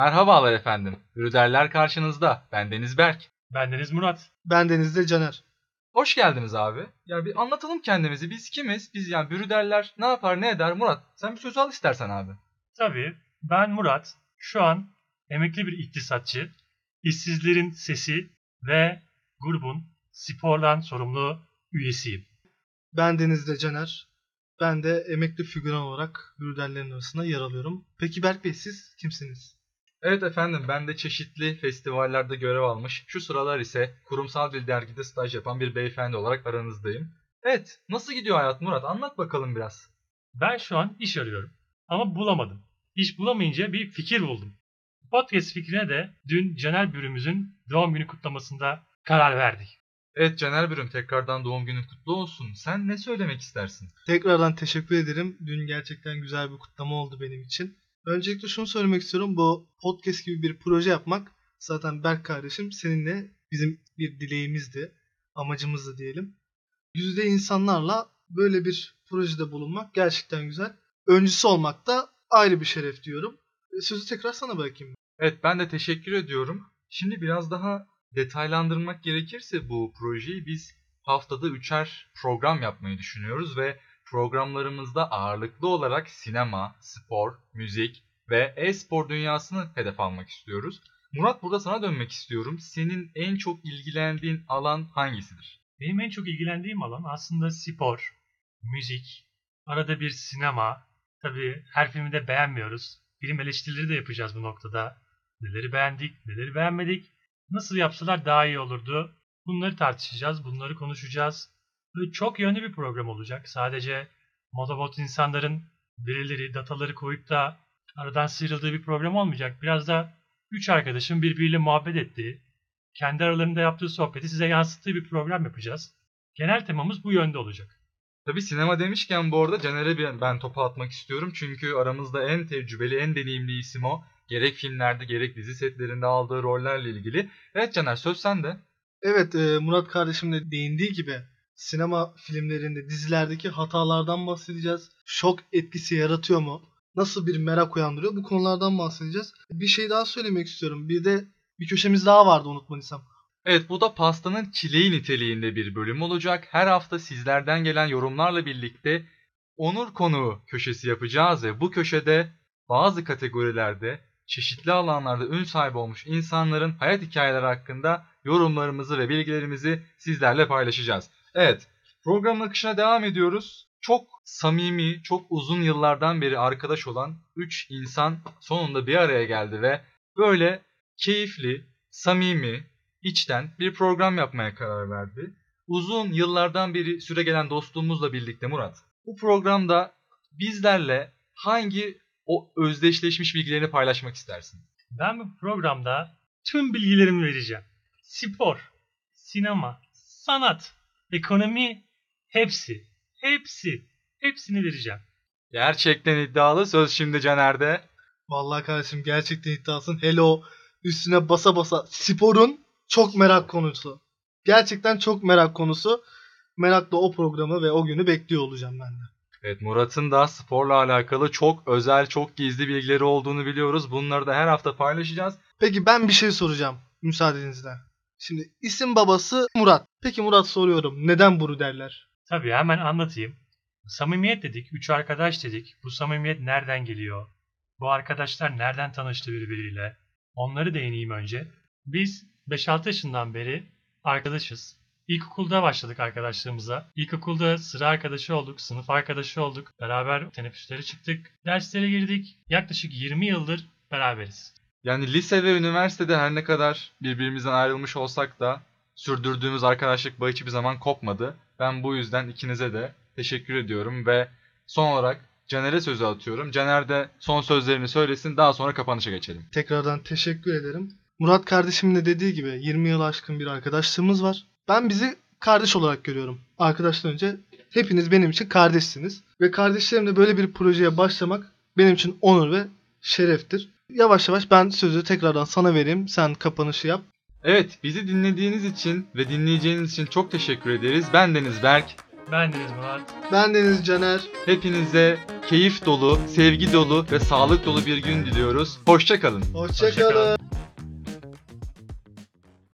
Merhabalar efendim. Hürderler karşınızda. Ben Deniz Berk. Bendeniz Murat. Ben Deniz'de Caner. Hoş geldiniz abi. Ya bir anlatalım kendimizi. Biz kimiz? Biz yani bürüderler ne yapar ne eder? Murat sen bir söz al istersen abi. Tabii ben Murat. Şu an emekli bir iktisatçı, işsizlerin sesi ve grubun spordan sorumlu üyesiyim. Ben Deniz'de Caner. Ben de emekli figüran olarak bürderlerin arasında yer alıyorum. Peki Berk Bey siz kimsiniz? Evet efendim ben de çeşitli festivallerde görev almış. Şu sıralar ise kurumsal bir dergide staj yapan bir beyefendi olarak aranızdayım. Evet nasıl gidiyor hayat Murat? Anlat bakalım biraz. Ben şu an iş arıyorum ama bulamadım. İş bulamayınca bir fikir buldum. Podcast fikrine de dün Caner Bürümüzün doğum günü kutlamasında karar verdik. Evet Caner Bürüm tekrardan doğum günün kutlu olsun. Sen ne söylemek istersin? Tekrardan teşekkür ederim. Dün gerçekten güzel bir kutlama oldu benim için. Öncelikle şunu söylemek istiyorum. Bu podcast gibi bir proje yapmak zaten Berk kardeşim seninle bizim bir dileğimizdi. Amacımızdı diyelim. Yüzde insanlarla böyle bir projede bulunmak gerçekten güzel. Öncüsü olmak da ayrı bir şeref diyorum. E, Sözü tekrar sana bırakayım. Evet ben de teşekkür ediyorum. Şimdi biraz daha detaylandırmak gerekirse bu projeyi biz haftada üçer program yapmayı düşünüyoruz ve programlarımızda ağırlıklı olarak sinema, spor, müzik ve e-spor dünyasını hedef almak istiyoruz. Murat burada sana dönmek istiyorum. Senin en çok ilgilendiğin alan hangisidir? Benim en çok ilgilendiğim alan aslında spor, müzik, arada bir sinema. Tabii her filmi de beğenmiyoruz. Film eleştirileri de yapacağız bu noktada. Neleri beğendik, neleri beğenmedik, nasıl yapsalar daha iyi olurdu. Bunları tartışacağız, bunları konuşacağız. Çok yönlü bir program olacak. Sadece Modobot insanların verileri, dataları koyup da aradan sıyrıldığı bir program olmayacak. Biraz da üç arkadaşın birbiriyle muhabbet ettiği, kendi aralarında yaptığı sohbeti size yansıttığı bir program yapacağız. Genel temamız bu yönde olacak. Tabi sinema demişken bu arada Caner'e ben topu atmak istiyorum. Çünkü aramızda en tecrübeli, en deneyimli isim o. Gerek filmlerde gerek dizi setlerinde aldığı rollerle ilgili. Evet Caner söz sende. Evet e, Murat kardeşim de değindiği gibi sinema filmlerinde dizilerdeki hatalardan bahsedeceğiz. Şok etkisi yaratıyor mu? Nasıl bir merak uyandırıyor? Bu konulardan bahsedeceğiz. Bir şey daha söylemek istiyorum. Bir de bir köşemiz daha vardı unutmadıysam. Evet bu da pastanın çileği niteliğinde bir bölüm olacak. Her hafta sizlerden gelen yorumlarla birlikte onur konuğu köşesi yapacağız ve bu köşede bazı kategorilerde çeşitli alanlarda ün sahibi olmuş insanların hayat hikayeleri hakkında yorumlarımızı ve bilgilerimizi sizlerle paylaşacağız. Evet programın akışına devam ediyoruz. Çok samimi, çok uzun yıllardan beri arkadaş olan 3 insan sonunda bir araya geldi ve böyle keyifli, samimi, içten bir program yapmaya karar verdi. Uzun yıllardan beri süre gelen dostluğumuzla birlikte Murat. Bu programda bizlerle hangi o özdeşleşmiş bilgilerini paylaşmak istersin? Ben bu programda tüm bilgilerimi vereceğim. Spor, sinema, sanat, ekonomi hepsi, hepsi, hepsini vereceğim. Gerçekten iddialı söz şimdi Caner'de. Vallahi kardeşim gerçekten iddiasın. Hele o üstüne basa basa sporun çok merak konusu. Gerçekten çok merak konusu. Merakla o programı ve o günü bekliyor olacağım ben de. Evet Murat'ın da sporla alakalı çok özel, çok gizli bilgileri olduğunu biliyoruz. Bunları da her hafta paylaşacağız. Peki ben bir şey soracağım müsaadenizle. Şimdi isim babası Murat. Peki Murat soruyorum. Neden Buru derler? Tabii hemen anlatayım. Samimiyet dedik, üç arkadaş dedik. Bu samimiyet nereden geliyor? Bu arkadaşlar nereden tanıştı birbiriyle? Onları değineyim önce. Biz 5-6 yaşından beri arkadaşız. İlkokulda başladık arkadaşlığımıza. İlkokulda sıra arkadaşı olduk, sınıf arkadaşı olduk. Beraber teneffüslere çıktık, derslere girdik. Yaklaşık 20 yıldır beraberiz. Yani lise ve üniversitede her ne kadar birbirimizden ayrılmış olsak da sürdürdüğümüz arkadaşlık bağı hiçbir zaman kopmadı. Ben bu yüzden ikinize de teşekkür ediyorum ve son olarak Caner'e sözü atıyorum. Caner de son sözlerini söylesin daha sonra kapanışa geçelim. Tekrardan teşekkür ederim. Murat kardeşimin de dediği gibi 20 yıl aşkın bir arkadaşlığımız var. Ben bizi kardeş olarak görüyorum. Arkadaşlar önce hepiniz benim için kardeşsiniz. Ve kardeşlerimle böyle bir projeye başlamak benim için onur ve şereftir. Yavaş yavaş ben sözü tekrardan sana vereyim. Sen kapanışı yap. Evet bizi dinlediğiniz için ve dinleyeceğiniz için çok teşekkür ederiz. Ben Deniz Berk. Ben Deniz Murat. Ben Deniz Caner. Hepinize keyif dolu, sevgi dolu ve sağlık dolu bir gün diliyoruz. Hoşçakalın. Hoşçakalın.